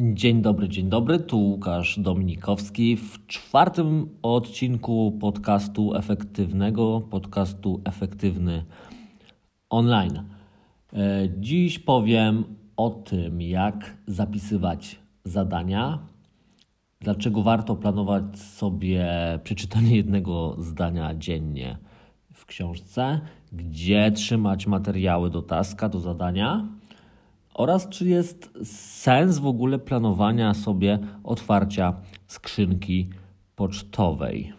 Dzień dobry, dzień dobry. Tu Łukasz Dominikowski w czwartym odcinku podcastu efektywnego, podcastu efektywny online. E, dziś powiem o tym, jak zapisywać zadania, dlaczego warto planować sobie przeczytanie jednego zdania dziennie w książce, gdzie trzymać materiały do taska, do zadania oraz czy jest sens w ogóle planowania sobie otwarcia skrzynki pocztowej.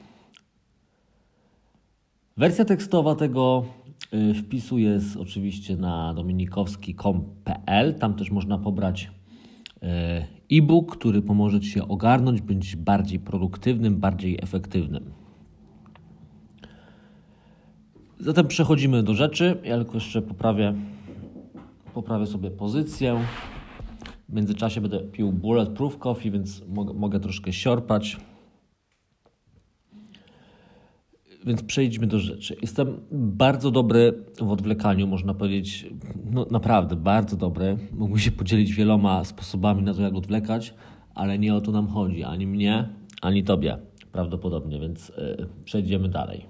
Wersja tekstowa tego y, wpisu jest oczywiście na dominikowski.com.pl. Tam też można pobrać y, e-book, który pomoże Ci się ogarnąć, być bardziej produktywnym, bardziej efektywnym. Zatem przechodzimy do rzeczy. Ja tylko jeszcze poprawię poprawię sobie pozycję. W międzyczasie będę pił bulletproof coffee, więc mogę, troszkę siorpać. Więc przejdźmy do rzeczy. Jestem bardzo dobry w odwlekaniu, można powiedzieć, no naprawdę bardzo dobry. Mógłbym się podzielić wieloma sposobami na to, jak odwlekać, ale nie o to nam chodzi. Ani mnie, ani tobie prawdopodobnie, więc yy, przejdziemy dalej.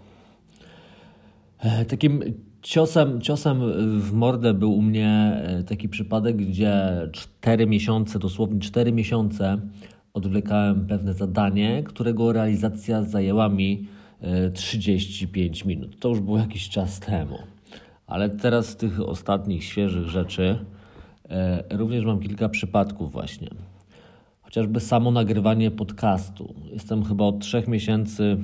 E, takim Ciosem, ciosem w mordę był u mnie e, taki przypadek, gdzie 4 miesiące, dosłownie 4 miesiące odwlekałem pewne zadanie, którego realizacja zajęła mi 35 e, minut. To już był jakiś czas temu. Ale teraz z tych ostatnich, świeżych rzeczy e, również mam kilka przypadków właśnie. Chociażby samo nagrywanie podcastu. Jestem chyba od 3 miesięcy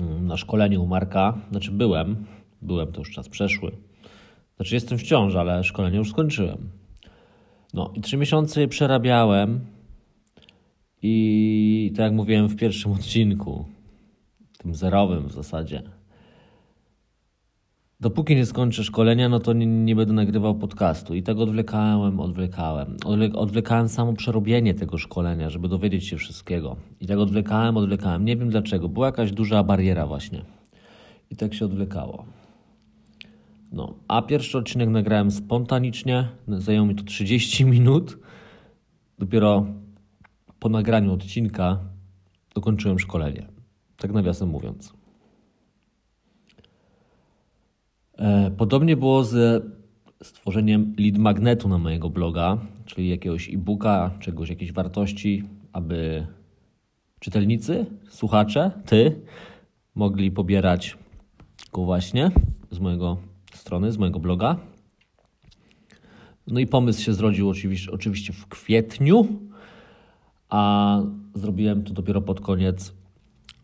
mm, na szkoleniu u Marka, znaczy byłem, Byłem, to już czas przeszły. Znaczy jestem w ciąży, ale szkolenie już skończyłem. No i trzy miesiące przerabiałem i tak jak mówiłem w pierwszym odcinku, tym zerowym w zasadzie, dopóki nie skończę szkolenia, no to nie, nie będę nagrywał podcastu. I tak odwlekałem, odwlekałem. odwlekałem samo przerobienie tego szkolenia, żeby dowiedzieć się wszystkiego. I tak odwlekałem, odwlekałem. Nie wiem dlaczego. Była jakaś duża bariera właśnie. I tak się odwlekało. No, a pierwszy odcinek nagrałem spontanicznie, zajęło mi to 30 minut. Dopiero po nagraniu odcinka dokończyłem szkolenie. Tak nawiasem mówiąc. E, podobnie było ze stworzeniem lead magnetu na mojego bloga, czyli jakiegoś e-booka, czegoś, jakiejś wartości, aby czytelnicy, słuchacze, ty mogli pobierać go właśnie z mojego strony, z mojego bloga. No i pomysł się zrodził oczywiście, oczywiście w kwietniu, a zrobiłem to dopiero pod koniec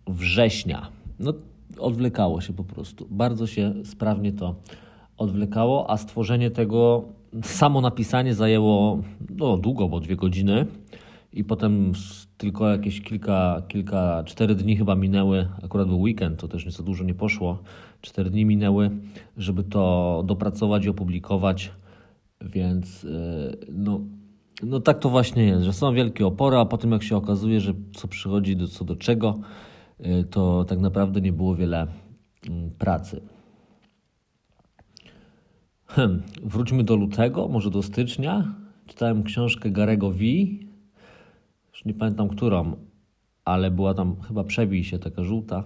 września. No, odwlekało się po prostu. Bardzo się sprawnie to odwlekało, a stworzenie tego, samo napisanie zajęło no, długo, bo dwie godziny. I potem tylko jakieś kilka, kilka, cztery dni chyba minęły, akurat był weekend, to też nieco dużo nie poszło. Cztery dni minęły, żeby to dopracować i opublikować, więc yy, no, no tak to właśnie jest, że są wielkie opory, a potem jak się okazuje, że co przychodzi do, co do czego, yy, to tak naprawdę nie było wiele yy, pracy. Hmm, wróćmy do lutego, może do stycznia. Czytałem książkę Garego V, już nie pamiętam którą, ale była tam chyba przebij się taka żółta.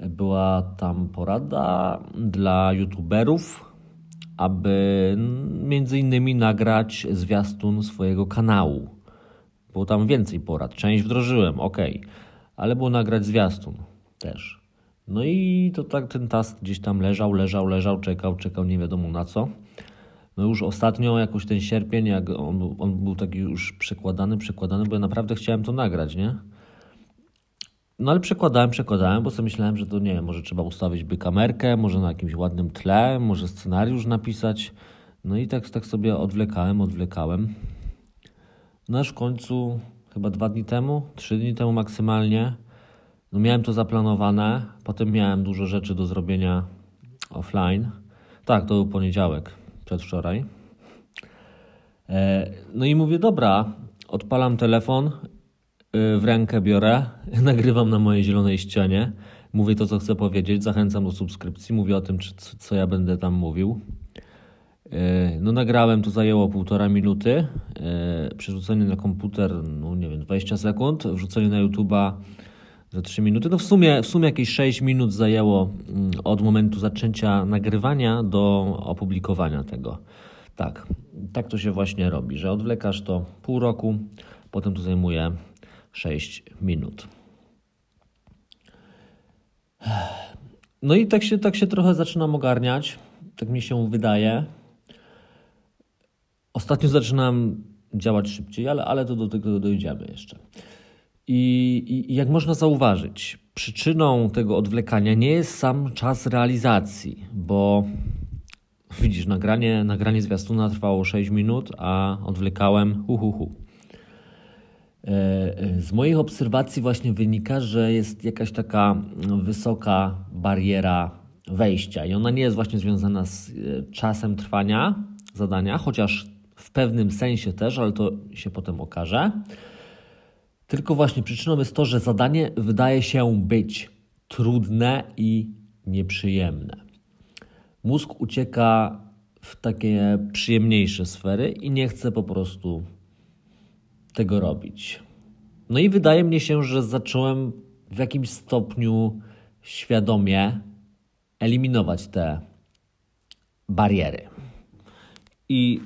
Była tam porada dla youtuberów, aby między innymi nagrać zwiastun swojego kanału. Było tam więcej porad. Część wdrożyłem, ok, ale było nagrać zwiastun też. No i to tak ten task gdzieś tam leżał, leżał, leżał, czekał, czekał nie wiadomo na co. No już ostatnio jakoś ten sierpień, jak on, on był taki już przekładany, przekładany, bo ja naprawdę chciałem to nagrać, nie? No ale przekładałem, przekładałem, bo sobie myślałem, że to nie wiem, może trzeba ustawić by kamerkę, może na jakimś ładnym tle, może scenariusz napisać. No i tak, tak sobie odwlekałem, odwlekałem. No aż w końcu, chyba dwa dni temu, trzy dni temu maksymalnie, no miałem to zaplanowane. Potem miałem dużo rzeczy do zrobienia offline. Tak, to był poniedziałek przedwczoraj. E, no i mówię, dobra, odpalam telefon, w rękę biorę, nagrywam na mojej zielonej ścianie, mówię to, co chcę powiedzieć, zachęcam do subskrypcji, mówię o tym, co ja będę tam mówił. E, no nagrałem, to zajęło półtora minuty. E, przerzucenie na komputer, no nie wiem, 20 sekund. Wrzucenie na YouTube'a za 3 minuty. No w sumie, w sumie jakieś 6 minut zajęło mm, od momentu zaczęcia nagrywania do opublikowania tego. Tak, tak to się właśnie robi, że odwlekasz to pół roku, potem to zajmuje 6 minut. No i tak się, tak się trochę zaczynam ogarniać, tak mi się wydaje. Ostatnio zaczynam działać szybciej, ale, ale to do tego dojdziemy jeszcze. I, I, jak można zauważyć, przyczyną tego odwlekania nie jest sam czas realizacji, bo widzisz, nagranie, nagranie zwiastuna trwało 6 minut, a odwlekałem hu, hu, hu. E, e, z moich obserwacji właśnie wynika, że jest jakaś taka wysoka bariera wejścia i ona nie jest właśnie związana z e, czasem trwania zadania, chociaż w pewnym sensie też, ale to się potem okaże. Tylko właśnie przyczyną jest to, że zadanie wydaje się być trudne i nieprzyjemne. Mózg ucieka w takie przyjemniejsze sfery i nie chce po prostu tego robić. No i wydaje mi się, że zacząłem w jakimś stopniu świadomie eliminować te bariery. I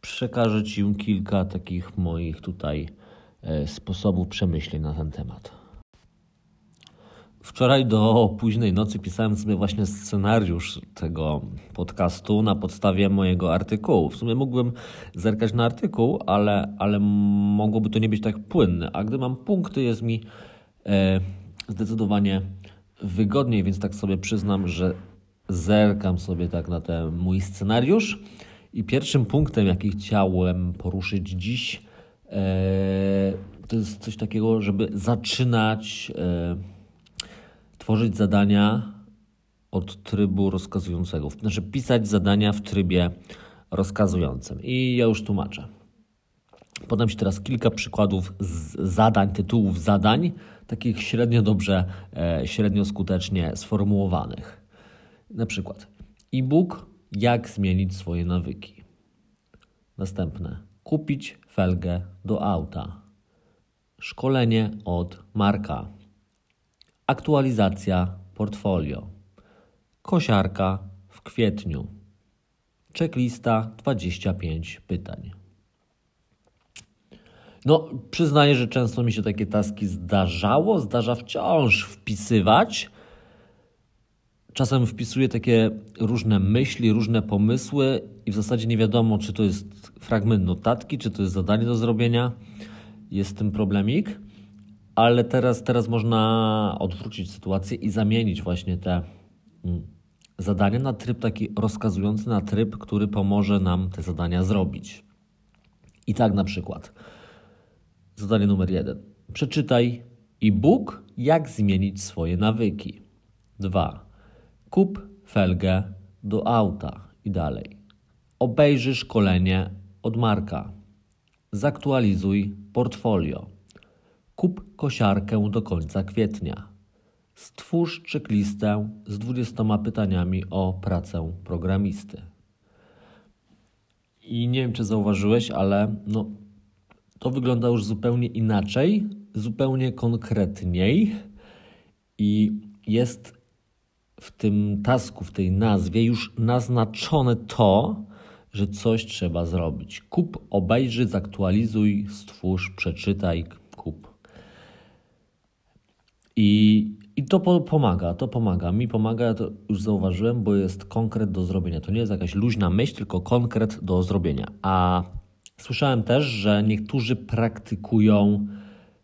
przekażę Ci kilka takich moich tutaj e, sposobów przemyśleń na ten temat. Wczoraj do późnej nocy pisałem sobie właśnie scenariusz tego podcastu na podstawie mojego artykułu. W sumie mógłbym zerkać na artykuł, ale, ale mogłoby to nie być tak płynne. A gdy mam punkty, jest mi e, zdecydowanie wygodniej, więc tak sobie przyznam, że zerkam sobie tak na ten mój scenariusz. I pierwszym punktem, jaki chciałem poruszyć dziś, e, to jest coś takiego, żeby zaczynać. E, tworzyć zadania od trybu rozkazującego. Znaczy pisać zadania w trybie rozkazującym. I ja już tłumaczę. Podam Ci teraz kilka przykładów zadań, tytułów zadań, takich średnio dobrze, e, średnio skutecznie sformułowanych. Na przykład e-book Jak zmienić swoje nawyki. Następne. Kupić felgę do auta. Szkolenie od Marka. Aktualizacja portfolio. Kosiarka w kwietniu. Checklista 25 pytań. No, przyznaję, że często mi się takie taski zdarzało, zdarza wciąż wpisywać. Czasem wpisuję takie różne myśli, różne pomysły i w zasadzie nie wiadomo, czy to jest fragment notatki, czy to jest zadanie do zrobienia. Jest tym problemik ale teraz, teraz można odwrócić sytuację i zamienić właśnie te mm, zadania na tryb taki rozkazujący, na tryb, który pomoże nam te zadania zrobić. I tak na przykład zadanie numer jeden. Przeczytaj e-book Jak zmienić swoje nawyki. Dwa. Kup felgę do auta i dalej. Obejrzyj szkolenie od Marka. Zaktualizuj portfolio. Kup kosiarkę do końca kwietnia. Stwórz checklistę z 20 pytaniami o pracę programisty. I nie wiem, czy zauważyłeś, ale no, to wygląda już zupełnie inaczej, zupełnie konkretniej i jest w tym tasku, w tej nazwie już naznaczone to, że coś trzeba zrobić. Kup, obejrzyj, zaktualizuj, stwórz, przeczytaj. I, i to po, pomaga, to pomaga. Mi pomaga, to już zauważyłem, bo jest konkret do zrobienia. To nie jest jakaś luźna myśl, tylko konkret do zrobienia. A słyszałem też, że niektórzy praktykują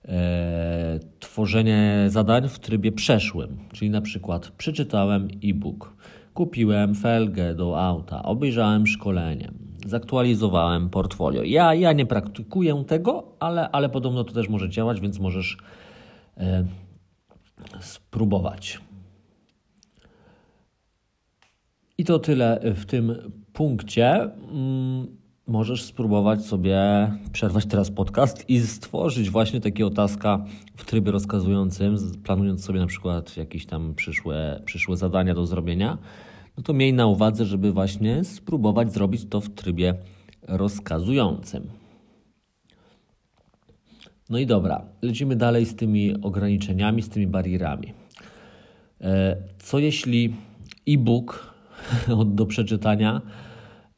e, tworzenie zadań w trybie przeszłym, czyli na przykład przeczytałem e-book, kupiłem felgę do auta, obejrzałem szkolenie, zaktualizowałem portfolio. Ja, ja nie praktykuję tego, ale, ale podobno to też może działać, więc możesz. E, spróbować. I to tyle w tym punkcie. Mm, możesz spróbować sobie przerwać teraz podcast i stworzyć właśnie takiego taska w trybie rozkazującym, planując sobie na przykład jakieś tam przyszłe, przyszłe zadania do zrobienia. no to miej na uwadze, żeby właśnie spróbować zrobić to w trybie rozkazującym. No i dobra, lecimy dalej z tymi ograniczeniami, z tymi barierami. E, co jeśli e-book do przeczytania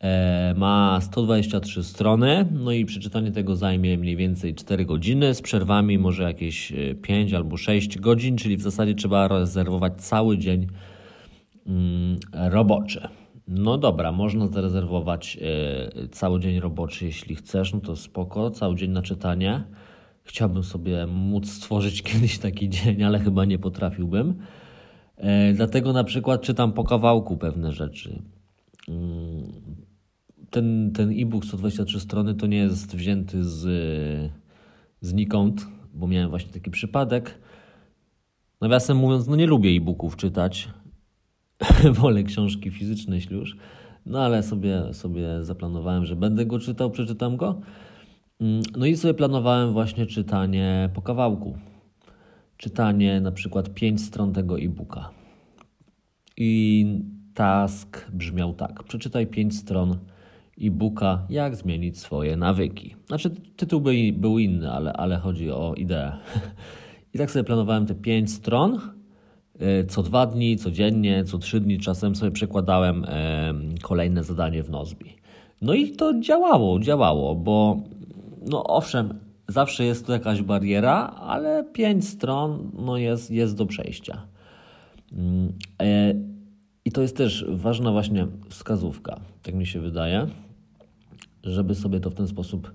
e, ma 123 strony, no i przeczytanie tego zajmie mniej więcej 4 godziny, z przerwami może jakieś 5 e, albo 6 godzin, czyli w zasadzie trzeba rezerwować cały dzień mm, roboczy. No dobra, można zarezerwować cały dzień roboczy, jeśli chcesz, no to spoko, cały dzień na czytanie. Chciałbym sobie móc stworzyć kiedyś taki dzień, ale chyba nie potrafiłbym. E, dlatego na przykład czytam po kawałku pewne rzeczy. Mm, ten, ten e-book 123 strony to nie jest wzięty z, znikąd, bo miałem właśnie taki przypadek. Nawiasem mówiąc, no nie lubię e-booków czytać. Wolę książki fizyczne, jeśli już. No ale sobie, sobie zaplanowałem, że będę go czytał, przeczytam go. Mm, no i sobie planowałem właśnie czytanie po kawałku. Czytanie na przykład 5 stron tego e-booka. I task brzmiał tak: przeczytaj 5 stron e-booka, jak zmienić swoje nawyki. Znaczy, tytuł był, był inny, ale, ale chodzi o ideę. I tak sobie planowałem te 5 stron. Y, co dwa dni, codziennie, co trzy dni, czasem sobie przekładałem kolejne zadanie w Nozbi. No i to działało, działało, bo no owszem, zawsze jest tu jakaś bariera, ale pięć stron no jest, jest do przejścia. Mm, e, I to jest też ważna właśnie wskazówka, tak mi się wydaje, żeby sobie to w ten sposób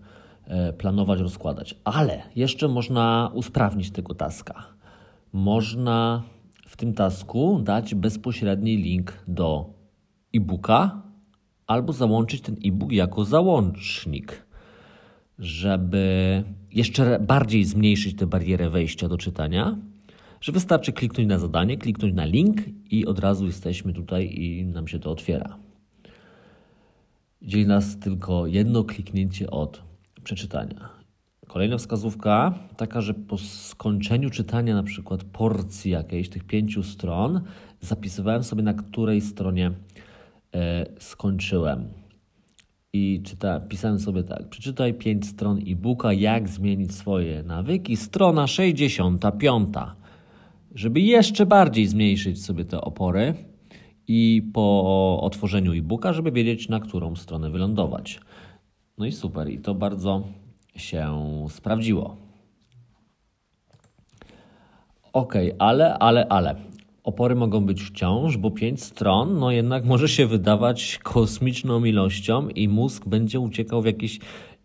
e, planować, rozkładać. Ale jeszcze można usprawnić tego taska. Można w tym tasku dać bezpośredni link do e-booka albo załączyć ten e-book jako załącznik żeby jeszcze bardziej zmniejszyć tę barierę wejścia do czytania, że wystarczy kliknąć na zadanie, kliknąć na link i od razu jesteśmy tutaj i nam się to otwiera. Dzieli nas tylko jedno kliknięcie od przeczytania. Kolejna wskazówka, taka, że po skończeniu czytania na przykład porcji jakiejś, tych pięciu stron, zapisywałem sobie na której stronie e, skończyłem i czyta, pisałem sobie tak, przeczytaj 5 stron e-booka, jak zmienić swoje nawyki, strona 65. Żeby jeszcze bardziej zmniejszyć sobie te opory i po otworzeniu e-booka, żeby wiedzieć, na którą stronę wylądować. No i super, i to bardzo się sprawdziło. Ok, ale, ale, ale. Opory mogą być wciąż, bo 5 stron, no jednak może się wydawać kosmiczną ilością i mózg będzie uciekał w jakieś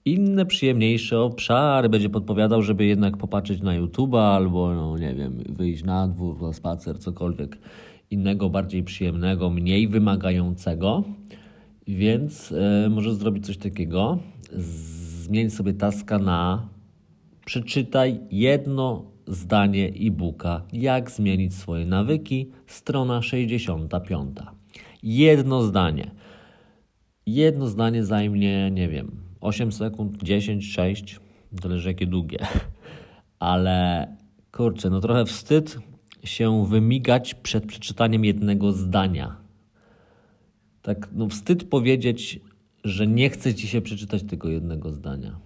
inne, przyjemniejsze obszary. Będzie podpowiadał, żeby jednak popatrzeć na YouTube'a albo, no nie wiem, wyjść na dwór, na spacer, cokolwiek innego, bardziej przyjemnego, mniej wymagającego. Więc y, może zrobić coś takiego. Zmień sobie taska na przeczytaj jedno zdanie e-booka Jak zmienić swoje nawyki, strona 65. Jedno zdanie. Jedno zdanie zajmie, nie wiem, 8 sekund, 10, 6, zależy jakie długie. Ale kurczę, no trochę wstyd się wymigać przed przeczytaniem jednego zdania. Tak, no wstyd powiedzieć, że nie chce ci się przeczytać tego jednego zdania.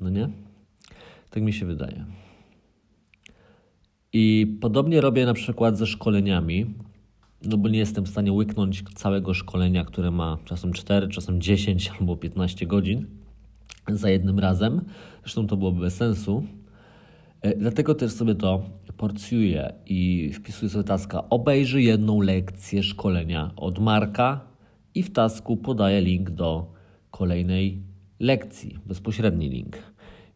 No nie? Tak mi się wydaje. I podobnie robię na przykład ze szkoleniami, no bo nie jestem w stanie łyknąć całego szkolenia, które ma czasem 4, czasem 10 albo 15 godzin za jednym razem. Zresztą to byłoby bez sensu. E, dlatego też sobie to porcjuję i wpisuję sobie taska. Obejrzy jedną lekcję szkolenia od Marka i w tasku podaję link do kolejnej lekcji, bezpośredni link.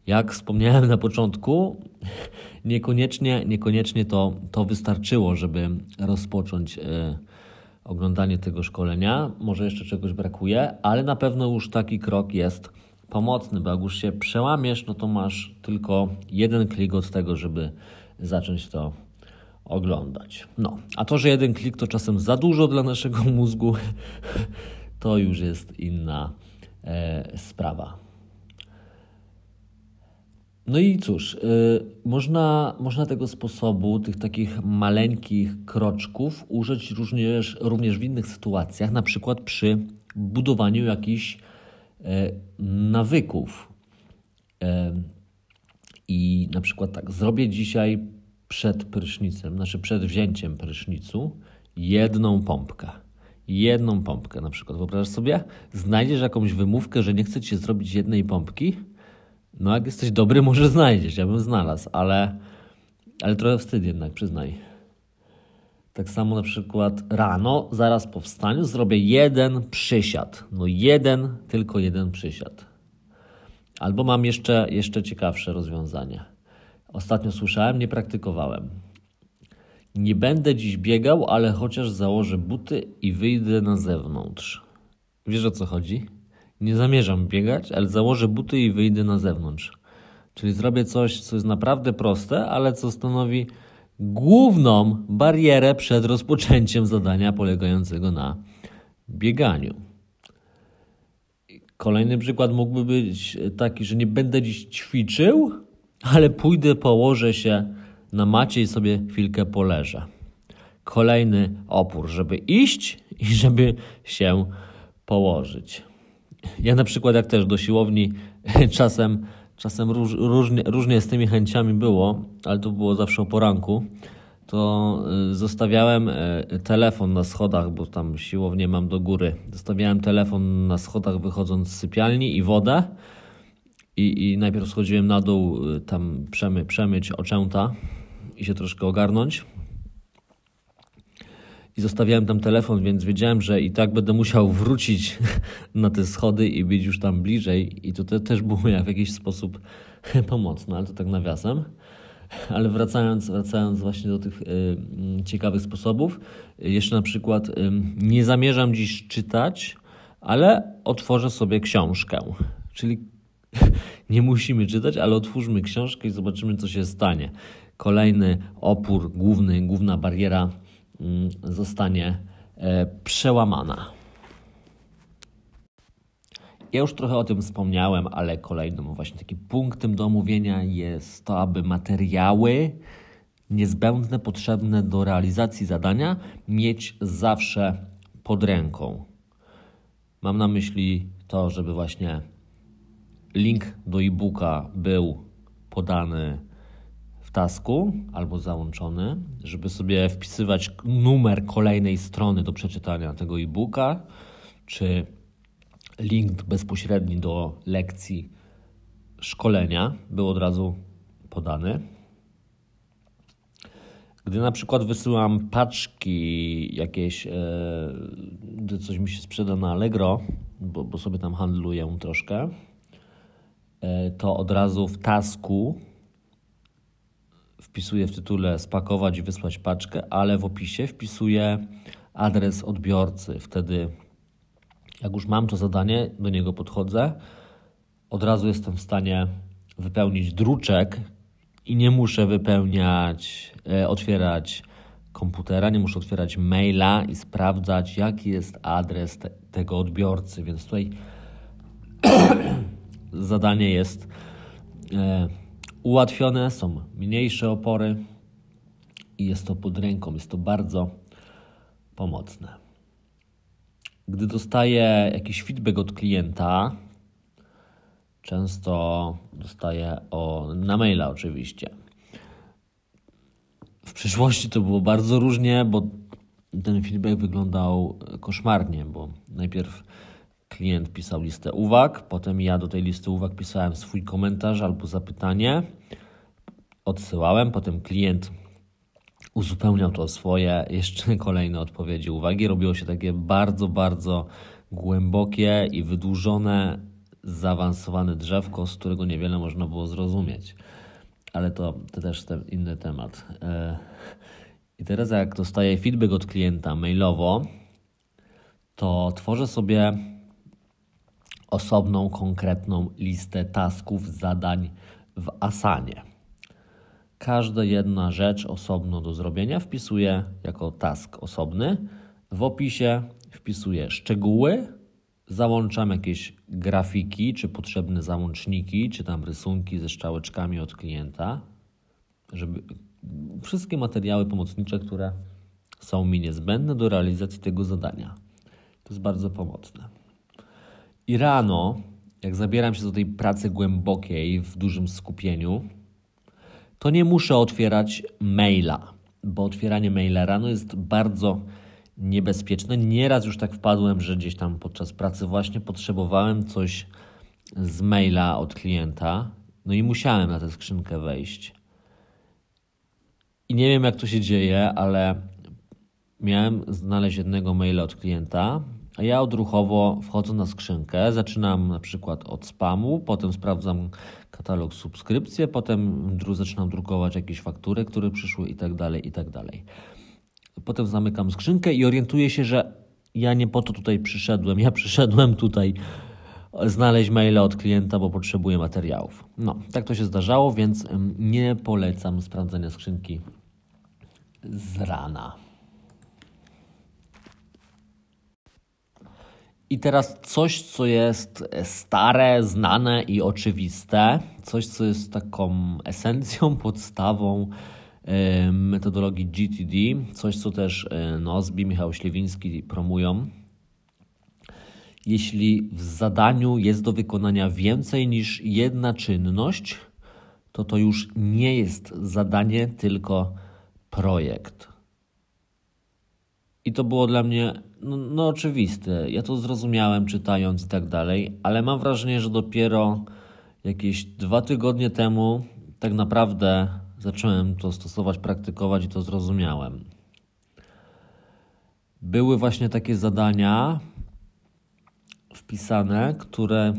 Jak wspomniałem na początku, niekoniecznie, niekoniecznie to, to wystarczyło, żeby rozpocząć y, oglądanie tego szkolenia. Może jeszcze czegoś brakuje, ale na pewno już taki krok jest pomocny, bo jak już się przełamiesz, no to masz tylko jeden klik od tego, żeby zacząć to oglądać. No, a to, że jeden klik to czasem za dużo dla naszego mózgu, to już jest inna e, sprawa. No i cóż, można, można tego sposobu, tych takich maleńkich kroczków użyć również, również w innych sytuacjach, na przykład przy budowaniu jakichś nawyków. I na przykład tak, zrobię dzisiaj przed prysznicem, znaczy przed wzięciem prysznicu, jedną pompkę. Jedną pompkę na przykład. Wyobrażasz sobie? Znajdziesz jakąś wymówkę, że nie chce ci zrobić jednej pompki? No jak jesteś dobry, może znajdziesz. Ja bym znalazł, ale, ale trochę wstyd jednak, przyznaj. Tak samo na przykład rano, zaraz po wstaniu, zrobię jeden przysiad. No jeden, tylko jeden przysiad. Albo mam jeszcze, jeszcze ciekawsze rozwiązanie. Ostatnio słyszałem, nie praktykowałem. Nie będę dziś biegał, ale chociaż założę buty i wyjdę na zewnątrz. Wiesz o co chodzi? Nie zamierzam biegać, ale założę buty i wyjdę na zewnątrz. Czyli zrobię coś, co jest naprawdę proste, ale co stanowi główną barierę przed rozpoczęciem zadania polegającego na bieganiu. Kolejny przykład mógłby być taki, że nie będę dziś ćwiczył, ale pójdę, położę się na macie i sobie chwilkę poleżę. Kolejny opór, żeby iść i żeby się położyć. Ja na przykład, jak też do siłowni, czasem, czasem róż, różnie, różnie z tymi chęciami było, ale to było zawsze o poranku to y, zostawiałem y, telefon na schodach, bo tam siłownię mam do góry. Zostawiałem telefon na schodach wychodząc z sypialni i wodę. I, i najpierw schodziłem na dół, y, tam przemy, przemyć oczęta i się troszkę ogarnąć. I zostawiałem tam telefon, więc wiedziałem, że i tak będę musiał wrócić na te schody i być już tam bliżej. I to te, też było w jakiś sposób pomocne, ale to tak nawiasem. Ale wracając, wracając właśnie do tych y, ciekawych sposobów, jeszcze na przykład y, nie zamierzam dziś czytać, ale otworzę sobie książkę. Czyli nie musimy czytać, ale otwórzmy książkę i zobaczymy, co się stanie. Kolejny opór, główny, główna bariera zostanie e, przełamana. Ja już trochę o tym wspomniałem, ale kolejnym właśnie takim punktem do omówienia jest to, aby materiały niezbędne, potrzebne do realizacji zadania mieć zawsze pod ręką. Mam na myśli to, żeby właśnie link do e-booka był podany tasku albo załączony, żeby sobie wpisywać numer kolejnej strony do przeczytania tego e-booka, czy link bezpośredni do lekcji szkolenia był od razu podany. Gdy na przykład wysyłam paczki jakieś, e, gdy coś mi się sprzeda na Allegro, bo, bo sobie tam handluję troszkę, e, to od razu w tasku wpisuję w tytule spakować i wysłać paczkę, ale w opisie wpisuję adres odbiorcy. Wtedy jak już mam to zadanie, do niego podchodzę, od razu jestem w stanie wypełnić druczek i nie muszę wypełniać, e, otwierać komputera, nie muszę otwierać maila i sprawdzać, jaki jest adres te, tego odbiorcy. Więc tutaj zadanie jest e, ułatwione, są mniejsze opory i jest to pod ręką. Jest to bardzo pomocne. Gdy dostaję jakiś feedback od klienta, często dostaję o, na maila oczywiście. W przyszłości to było bardzo różnie, bo ten feedback wyglądał koszmarnie, bo najpierw klient pisał listę uwag, potem ja do tej listy uwag pisałem swój komentarz albo zapytanie, odsyłałem, potem klient uzupełniał to swoje jeszcze kolejne odpowiedzi, uwagi. Robiło się takie bardzo, bardzo głębokie i wydłużone, zaawansowane drzewko, z którego niewiele można było zrozumieć. Ale to, to też ten inny temat. E, I teraz, jak dostaję feedback od klienta mailowo, to tworzę sobie osobną, konkretną listę tasków, zadań w Asanie. Każda jedna rzecz osobno do zrobienia wpisuję jako task osobny. W opisie wpisuję szczegóły załączam jakieś grafiki, czy potrzebne załączniki, czy tam rysunki ze szczałeczkami od klienta, żeby wszystkie materiały pomocnicze, które są mi niezbędne do realizacji tego zadania. To jest bardzo pomocne. I rano, jak zabieram się do tej pracy głębokiej, w dużym skupieniu, to nie muszę otwierać maila, bo otwieranie maila rano jest bardzo niebezpieczne. Nieraz już tak wpadłem, że gdzieś tam podczas pracy właśnie potrzebowałem coś z maila od klienta, no i musiałem na tę skrzynkę wejść. I nie wiem, jak to się dzieje, ale miałem znaleźć jednego maila od klienta, a ja odruchowo wchodzę na skrzynkę, zaczynam na przykład od spamu, potem sprawdzam katalog subskrypcje, potem zaczynam drukować jakieś faktury, które przyszły i tak dalej, i tak dalej. Potem zamykam skrzynkę i orientuję się, że ja nie po to tutaj przyszedłem. Ja przyszedłem tutaj znaleźć maile od klienta, bo potrzebuję materiałów. No, tak to się zdarzało, więc nie polecam sprawdzania skrzynki z rana. I teraz coś, co jest stare, znane i oczywiste, coś, co jest taką esencją, podstawą metodologii GTD, coś, co też Nozbi, Michał Ślewiński promują. Jeśli w zadaniu jest do wykonania więcej niż jedna czynność, to to już nie jest zadanie, tylko projekt. I to było dla mnie no, no oczywiste. Ja to zrozumiałem czytając i tak dalej, ale mam wrażenie, że dopiero jakieś dwa tygodnie temu tak naprawdę zacząłem to stosować, praktykować i to zrozumiałem. Były właśnie takie zadania wpisane, które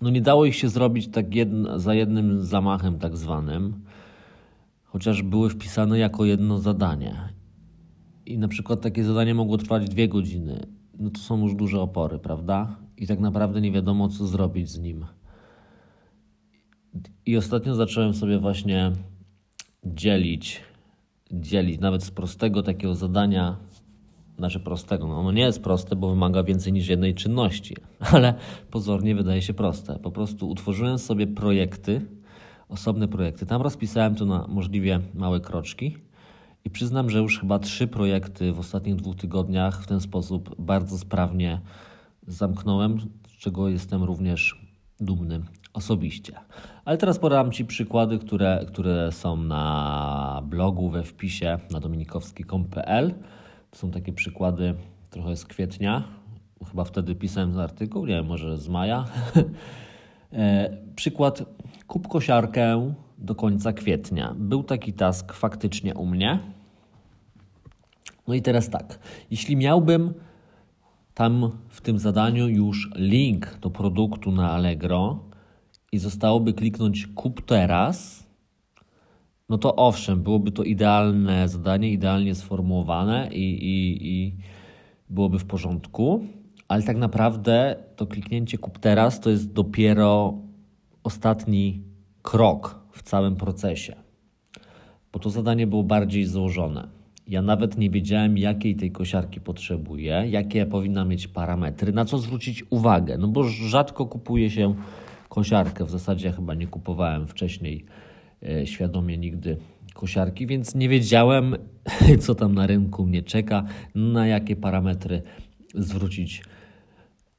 no nie dało ich się zrobić tak jedno, za jednym zamachem, tak zwanym, chociaż były wpisane jako jedno zadanie i na przykład takie zadanie mogło trwać dwie godziny, no to są już duże opory, prawda? I tak naprawdę nie wiadomo, co zrobić z nim. I ostatnio zacząłem sobie właśnie dzielić, dzielić nawet z prostego takiego zadania, znaczy prostego, no ono nie jest proste, bo wymaga więcej niż jednej czynności, ale pozornie wydaje się proste. Po prostu utworzyłem sobie projekty, osobne projekty. Tam rozpisałem to na możliwie małe kroczki i przyznam, że już chyba trzy projekty w ostatnich dwóch tygodniach w ten sposób bardzo sprawnie zamknąłem, z czego jestem również dumny osobiście. Ale teraz podam Ci przykłady, które, które są na blogu we wpisie na dominikowski.pl. To są takie przykłady trochę z kwietnia. Chyba wtedy pisałem artykuł, nie wiem, może z maja. E, przykład kup kosiarkę do końca kwietnia. Był taki task faktycznie u mnie. No i teraz tak, jeśli miałbym tam w tym zadaniu już link do produktu na Allegro i zostałoby kliknąć kup teraz, no to owszem, byłoby to idealne zadanie, idealnie sformułowane i, i, i byłoby w porządku, ale tak naprawdę to kliknięcie kup teraz to jest dopiero ostatni krok w całym procesie, bo to zadanie było bardziej złożone. Ja nawet nie wiedziałem, jakiej tej kosiarki potrzebuję, jakie powinna mieć parametry, na co zwrócić uwagę. No bo rzadko kupuje się kosiarkę. W zasadzie ja chyba nie kupowałem wcześniej e, świadomie nigdy kosiarki, więc nie wiedziałem, co tam na rynku mnie czeka, na jakie parametry zwrócić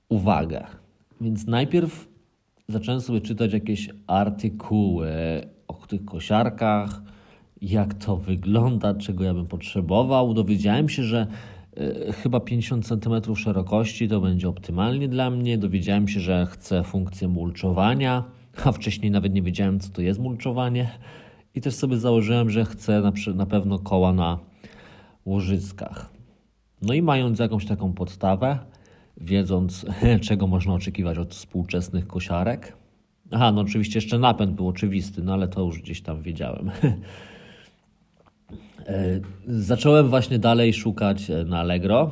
uwagę. Więc najpierw zacząłem sobie czytać jakieś artykuły o tych kosiarkach, jak to wygląda, czego ja bym potrzebował. Dowiedziałem się, że y, chyba 50 cm szerokości to będzie optymalnie dla mnie. Dowiedziałem się, że chcę funkcję mulczowania, a wcześniej nawet nie wiedziałem, co to jest mulczowanie. I też sobie założyłem, że chcę na, na pewno koła na łożyskach. No i mając jakąś taką podstawę, wiedząc, czego można oczekiwać od współczesnych kosiarek. Aha, no oczywiście jeszcze napęd był oczywisty, no ale to już gdzieś tam wiedziałem. E, zacząłem właśnie dalej szukać e, na Allegro,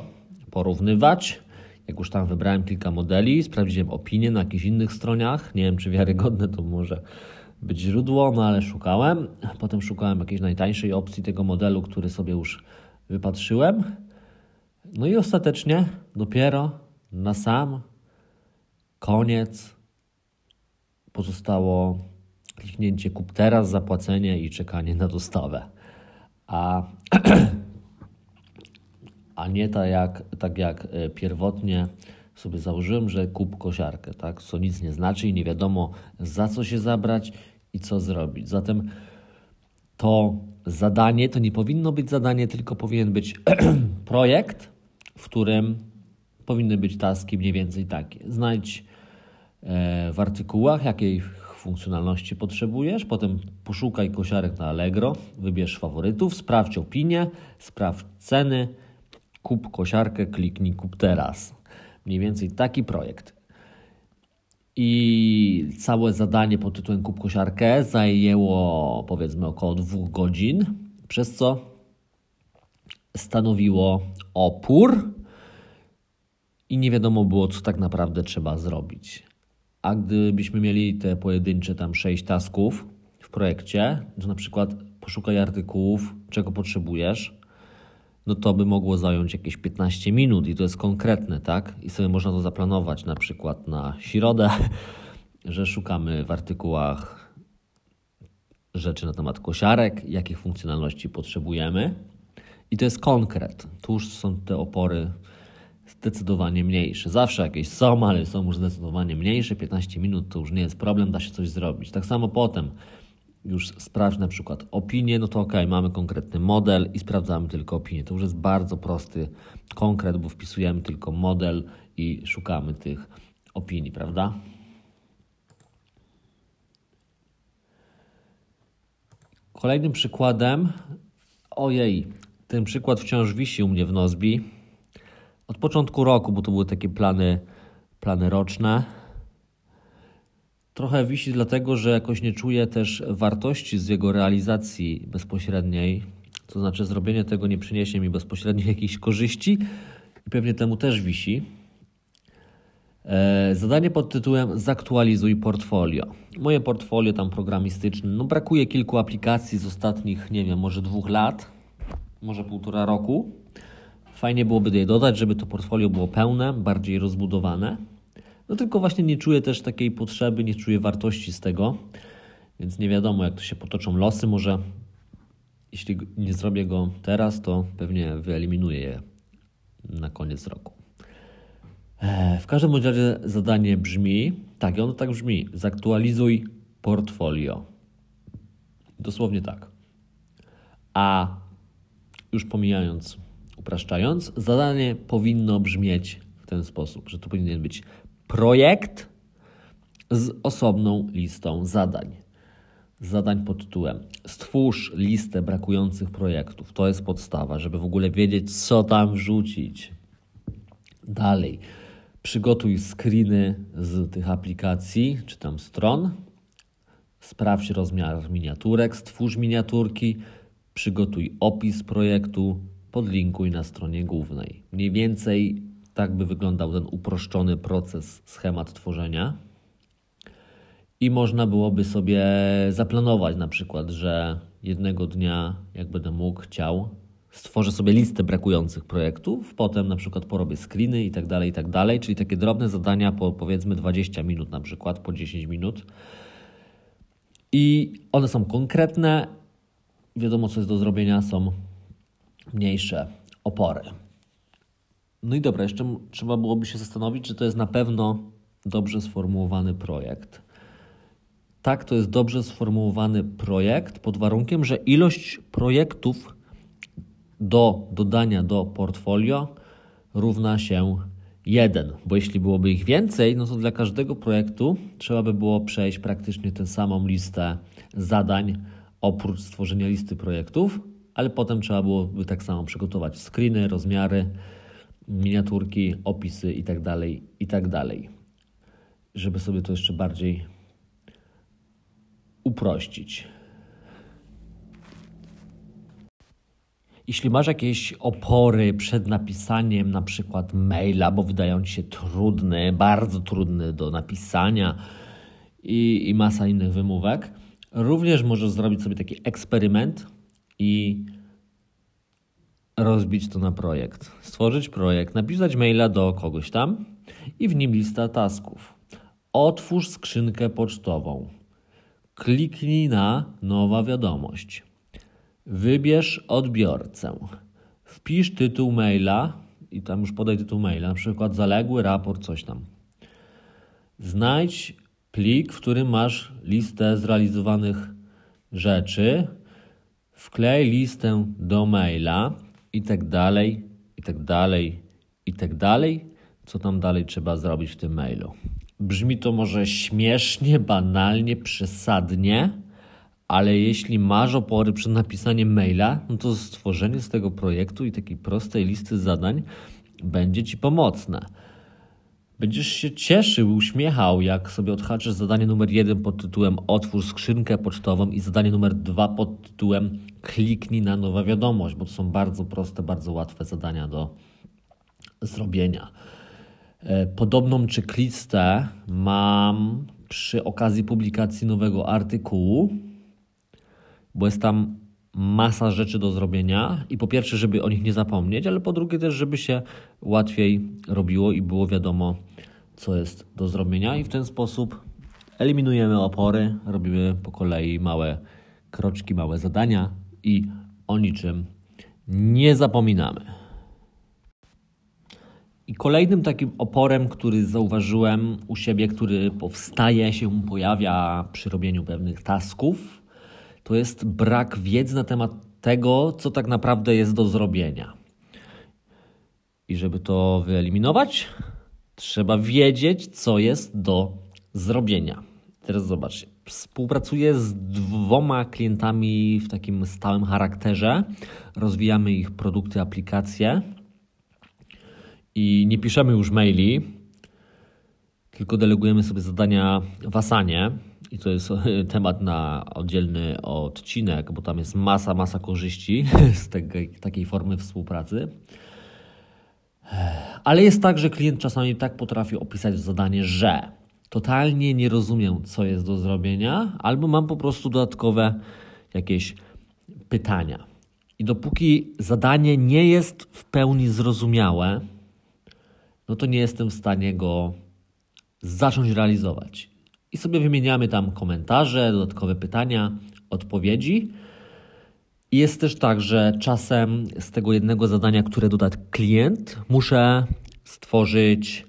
porównywać. Jak już tam wybrałem kilka modeli, sprawdziłem opinie na jakichś innych stronach. Nie wiem, czy wiarygodne to może być źródło, no ale szukałem. Potem szukałem jakiejś najtańszej opcji tego modelu, który sobie już wypatrzyłem. No i ostatecznie dopiero Na sam koniec pozostało kliknięcie kup teraz, zapłacenie i czekanie na dostawę. A, a nie tak jak, tak jak e, pierwotnie sobie założyłem, że kup kosiarkę, tak? co nic nie znaczy i nie wiadomo za co się zabrać i co zrobić. Zatem to zadanie to nie powinno być zadanie, tylko powinien być projekt, w którym powinny być taski mniej więcej takie. Znajdź e, w artykułach, jakiej funkcjonalności potrzebujesz, potem poszukaj kosiarek na Allegro, wybierz faworytów, sprawdź opinie, sprawdź ceny, kup kosiarkę, kliknij kup teraz. Mniej więcej taki projekt. I całe zadanie pod tytułem Kup kosiarkę zajęło powiedzmy około dwóch godzin, przez co stanowiło opór i nie wiadomo było, co tak naprawdę trzeba zrobić. A gdybyśmy mieli te pojedyncze tam sześć tasków w projekcie, to na przykład poszukaj artykułów, czego potrzebujesz, no to by mogło zająć jakieś 15 minut i to jest konkretne, tak? I sobie można to zaplanować na przykład na środę, że szukamy w artykułach rzeczy na temat kosiarek, jakich funkcjonalności potrzebujemy. I to jest konkret. Tu już są te opory zdecydowanie mniejsze. Zawsze jakieś są, ale są już zdecydowanie mniejsze. 15 minut to już nie jest problem, da się coś zrobić. Tak samo potem już sprawdź na przykład opinię, no to ok, mamy konkretny model i sprawdzamy tylko opinię. To już jest bardzo prosty konkret, bo wpisujemy tylko model i szukamy tych opinii, prawda? Kolejnym przykładem, ojej, ten przykład wciąż wisi u mnie w Nozbi. Od początku roku, bo to były takie plany, plany roczne Trochę wisi dlatego, że jakoś nie czuję też wartości z jego realizacji bezpośredniej. To znaczy, zrobienie tego nie przyniesie mi bezpośrednio jakichś korzyści i pewnie temu też wisi. E, zadanie pod tytułem Zaktualizuj portfolio. Moje portfolio tam programistyczne, no brakuje kilku aplikacji z ostatnich, nie wiem, może dwóch lat, może półtora roku. Fajnie byłoby je dodać, żeby to portfolio było pełne, bardziej rozbudowane. No tylko właśnie nie czuję też takiej potrzeby, nie czuję wartości z tego, więc nie wiadomo, jak to się potoczą losy. Może jeśli nie zrobię go teraz, to pewnie wyeliminuję je na koniec roku. E, w każdym razie zadanie brzmi, tak, i ono tak brzmi, zaktualizuj portfolio. Dosłownie tak. A już pomijając, upraszczając, zadanie powinno brzmieć w ten sposób, że to powinien być projekt z osobną listą zadań. Zadań pod tytułem Stwórz listę brakujących projektów. To jest podstawa, żeby w ogóle wiedzieć, co tam wrzucić. Dalej. Przygotuj screeny z tych aplikacji czy tam stron. Sprawdź rozmiar miniaturek, stwórz miniaturki, przygotuj opis projektu, podlinkuj na stronie głównej. Mniej więcej tak by wyglądał ten uproszczony proces, schemat tworzenia. I można byłoby sobie zaplanować na przykład, że jednego dnia, jak będę mógł, chciał, stworzę sobie listę brakujących projektów, potem na przykład porobię screeny i tak dalej, i tak dalej, czyli takie drobne zadania po powiedzmy 20 minut na przykład, po 10 minut. I one są konkretne, wiadomo co jest do zrobienia, są mniejsze opory. No i dobra, jeszcze trzeba byłoby się zastanowić, czy to jest na pewno dobrze sformułowany projekt. Tak, to jest dobrze sformułowany projekt pod warunkiem, że ilość projektów do dodania do portfolio równa się 1, bo jeśli byłoby ich więcej, no to dla każdego projektu trzeba by było przejść praktycznie tę samą listę zadań oprócz stworzenia listy projektów, ale potem trzeba byłoby tak samo przygotować screeny, rozmiary, miniaturki, opisy itd., tak itd. Tak Żeby sobie to jeszcze bardziej uprościć. Jeśli masz jakieś opory przed napisaniem na przykład maila, bo wydają ci się trudny, bardzo trudny do napisania i, i masa innych wymówek, również możesz zrobić sobie taki eksperyment i rozbić to na projekt. Stworzyć projekt, napisać maila do kogoś tam i w nim lista tasków. Otwórz skrzynkę pocztową. Kliknij na nowa wiadomość. Wybierz odbiorcę. Wpisz tytuł maila i tam już podaj tytuł maila, na przykład zaległy raport, coś tam. Znajdź plik, w którym masz listę zrealizowanych rzeczy, wklej listę do maila i tak dalej, i tak dalej, i tak dalej. Co tam dalej trzeba zrobić w tym mailu? Brzmi to może śmiesznie, banalnie, przesadnie, ale jeśli masz opory przed napisaniem maila, no to stworzenie z tego projektu i takiej prostej listy zadań będzie Ci pomocne. Będziesz się cieszył, uśmiechał, jak sobie odhaczysz zadanie numer jeden pod tytułem Otwórz skrzynkę pocztową i zadanie numer dwa pod tytułem Kliknij na nowa wiadomość, bo to są bardzo proste, bardzo łatwe zadania do zrobienia. E, podobną checklistę mam przy okazji publikacji nowego artykułu, bo jest tam masa rzeczy do zrobienia i po pierwsze, żeby o nich nie zapomnieć, ale po drugie też, żeby się łatwiej robiło i było wiadomo, co jest do zrobienia i w ten sposób eliminujemy opory, robimy po kolei małe kroczki, małe zadania i o niczym nie zapominamy. I kolejnym takim oporem, który zauważyłem u siebie, który powstaje, się pojawia przy robieniu pewnych tasków, to jest brak wiedzy na temat tego, co tak naprawdę jest do zrobienia. I żeby to wyeliminować, trzeba wiedzieć, co jest do zrobienia. Teraz zobaczcie. Współpracuję z dwoma klientami w takim stałym charakterze. Rozwijamy ich produkty, aplikacje i nie piszemy już maili, tylko delegujemy sobie zadania w Asanie. I to jest temat na oddzielny odcinek, bo tam jest masa, masa korzyści z tej, takiej formy współpracy. Ale jest tak, że klient czasami tak potrafi opisać zadanie, że totalnie nie rozumiem, co jest do zrobienia, albo mam po prostu dodatkowe jakieś pytania. I dopóki zadanie nie jest w pełni zrozumiałe, no to nie jestem w stanie go zacząć realizować. I sobie wymieniamy tam komentarze, dodatkowe pytania, odpowiedzi. Jest też tak, że czasem z tego jednego zadania, które doda klient, muszę stworzyć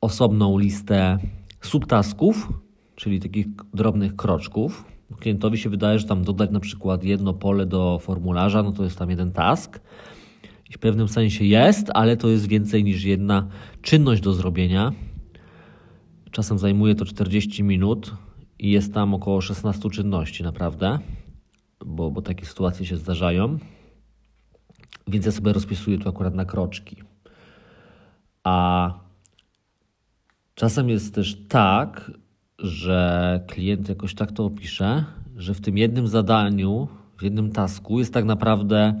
osobną listę subtasków, czyli takich drobnych kroczków. Klientowi się wydaje, że tam dodać na przykład jedno pole do formularza, no to jest tam jeden task. I w pewnym sensie jest, ale to jest więcej niż jedna czynność do zrobienia. Czasem zajmuje to 40 minut i jest tam około 16 czynności, naprawdę, bo, bo takie sytuacje się zdarzają. Więc ja sobie rozpisuję to akurat na kroczki. A czasem jest też tak, że klient jakoś tak to opisze, że w tym jednym zadaniu, w jednym tasku jest tak naprawdę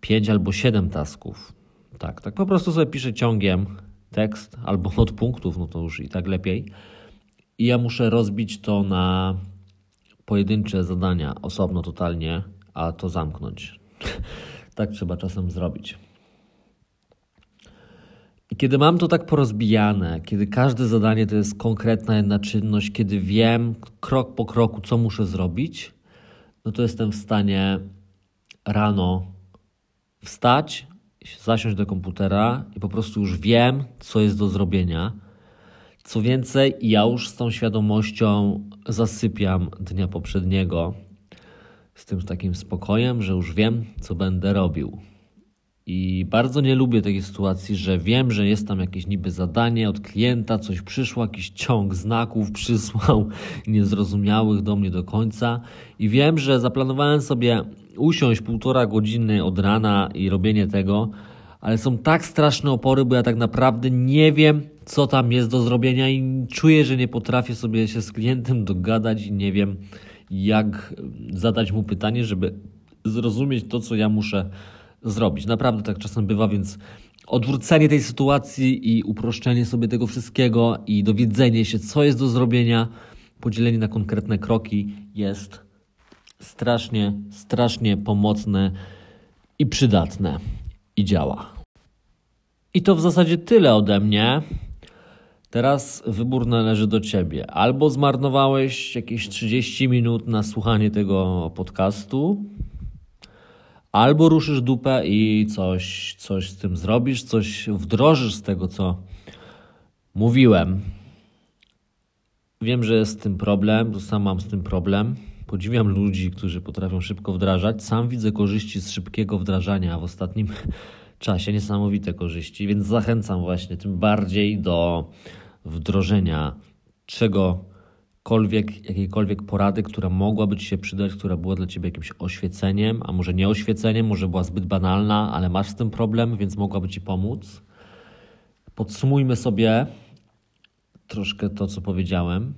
5 albo 7 tasków. Tak, tak po prostu sobie piszę ciągiem tekst albo od punktów, no to już i tak lepiej. I ja muszę rozbić to na pojedyncze zadania osobno totalnie, a to zamknąć. tak trzeba czasem zrobić. I kiedy mam to tak porozbijane, kiedy każde zadanie to jest konkretna jedna czynność, kiedy wiem krok po kroku, co muszę zrobić, no to jestem w stanie rano wstać, zasiąść do komputera i po prostu już wiem, co jest do zrobienia. Co więcej, ja już z tą świadomością zasypiam dnia poprzedniego, z tym takim spokojem, że już wiem, co będę robił. I bardzo nie lubię takiej sytuacji, że wiem, że jest tam jakieś niby zadanie od klienta, coś przyszło, jakiś ciąg znaków przysłał, niezrozumiałych do mnie do końca. I wiem, że zaplanowałem sobie usiąść półtora godziny od rana i robienie tego, ale są tak straszne opory, bo ja tak naprawdę nie wiem, co tam jest do zrobienia i czuję, że nie potrafię sobie się z klientem dogadać i nie wiem, jak zadać mu pytanie, żeby zrozumieć to, co ja muszę zrobić. Naprawdę tak czasem bywa, więc odwrócenie tej sytuacji i uproszczenie sobie tego wszystkiego i dowiedzenie się, co jest do zrobienia, podzielenie na konkretne kroki jest strasznie, strasznie pomocne i przydatne i działa. I to w zasadzie tyle ode mnie. Teraz wybór należy do ciebie. Albo zmarnowałeś jakieś 30 minut na słuchanie tego podcastu, albo ruszysz dupę i coś, coś z tym zrobisz, coś wdrożysz z tego, co mówiłem. Wiem, że jest z tym problem, to sam mam z tym problem. Podziwiam ludzi, którzy potrafią szybko wdrażać. Sam widzę korzyści z szybkiego wdrażania w ostatnim czasie, niesamowite korzyści, więc zachęcam właśnie tym bardziej do wdrożenia czegokolwiek, jakiejkolwiek porady, która mogłaby Ci się przydać, która była dla Ciebie jakimś oświeceniem, a może nie oświeceniem, może była zbyt banalna, ale masz z tym problem, więc mogłaby Ci pomóc. Podsumujmy sobie troszkę to, co powiedziałem.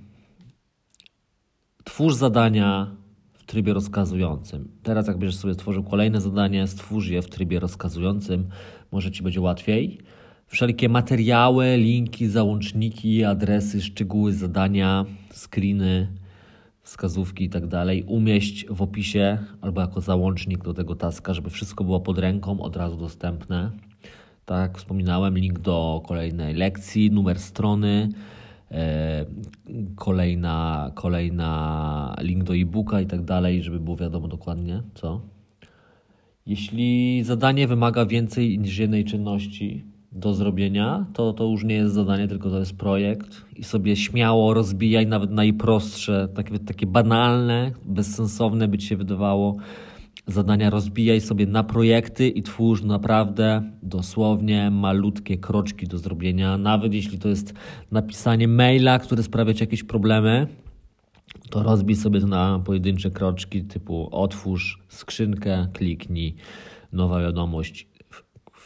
Twórz zadania w trybie rozkazującym. Teraz, jak będziesz sobie stworzył kolejne zadanie, stwórz je w trybie rozkazującym, może ci będzie łatwiej. Wszelkie materiały, linki, załączniki, adresy, szczegóły zadania, screeny, wskazówki i tak dalej umieść w opisie albo jako załącznik do tego taska, żeby wszystko było pod ręką, od razu dostępne. Tak jak wspominałem, link do kolejnej lekcji, numer strony, E, kolejna, kolejna link do e-booka i tak dalej, żeby było wiadomo dokładnie co. Jeśli zadanie wymaga więcej niż jednej czynności do zrobienia, to to już nie jest zadanie, tylko to jest projekt. I sobie śmiało rozbijaj nawet najprostsze, takie, takie banalne, bezsensowne by ci się wydawało zadania. Rozbijaj sobie na projekty i twórz naprawdę dosłownie malutkie kroczki do zrobienia. Nawet jeśli to jest napisanie maila, który sprawia ci jakieś problemy, to rozbij sobie to na pojedyncze kroczki typu otwórz skrzynkę, kliknij, nowa wiadomość,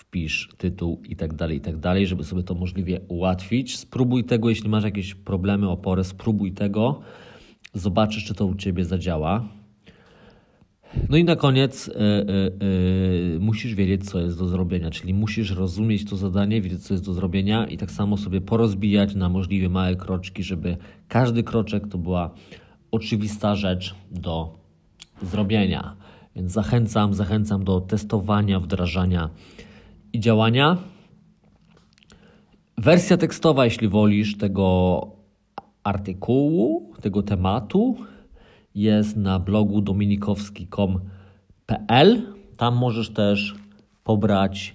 wpisz tytuł i tak dalej, i tak dalej, żeby sobie to możliwie ułatwić. Spróbuj tego, jeśli masz jakieś problemy, opory, spróbuj tego. Zobaczysz, czy to u Ciebie zadziała. No i na koniec y, y, y, musisz wiedzieć, co jest do zrobienia, czyli musisz rozumieć to zadanie, wiedzieć, co jest do zrobienia i tak samo sobie porozbijać na możliwie małe kroczki, żeby każdy kroczek to była oczywista rzecz do zrobienia. Więc zachęcam, zachęcam do testowania, wdrażania i działania. Wersja tekstowa, jeśli wolisz, tego artykułu, tego tematu jest na blogu dominikowski.com.pl. Tam możesz też pobrać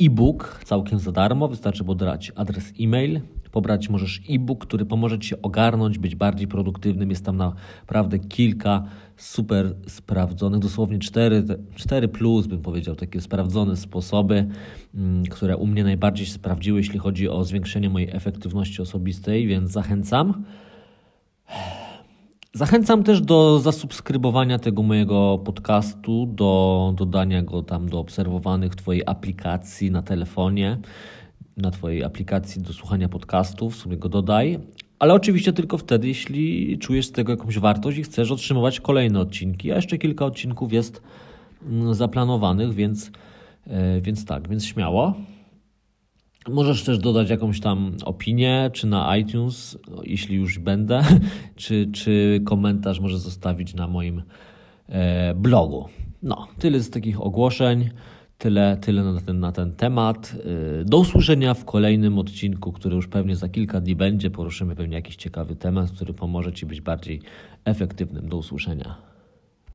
e-book całkiem za darmo. Wystarczy pobrać adres e-mail. Pobrać możesz e-book, który pomoże Ci ogarnąć, być bardziej produktywnym. Jest tam naprawdę kilka super sprawdzonych, dosłownie cztery, cztery plus bym powiedział, takie sprawdzone sposoby, mm, które u mnie najbardziej się sprawdziły, jeśli chodzi o zwiększenie mojej efektywności osobistej, więc zachęcam. Zachęcam też do zasubskrybowania tego mojego podcastu, do dodania go tam do obserwowanych w Twojej aplikacji na telefonie, na Twojej aplikacji do słuchania podcastów, sobie go dodaj. Ale oczywiście tylko wtedy, jeśli czujesz z tego jakąś wartość i chcesz otrzymywać kolejne odcinki. A jeszcze kilka odcinków jest mm, zaplanowanych, więc, e, więc tak, więc śmiało. Możesz też dodać jakąś tam opinię, czy na iTunes, jeśli już będę, czy, czy komentarz może zostawić na moim e, blogu. No, tyle z takich ogłoszeń, tyle, tyle na, ten, na ten temat. E, do usłyszenia w kolejnym odcinku, który już pewnie za kilka dni będzie. Poruszymy pewnie jakiś ciekawy temat, który pomoże Ci być bardziej efektywnym. Do usłyszenia.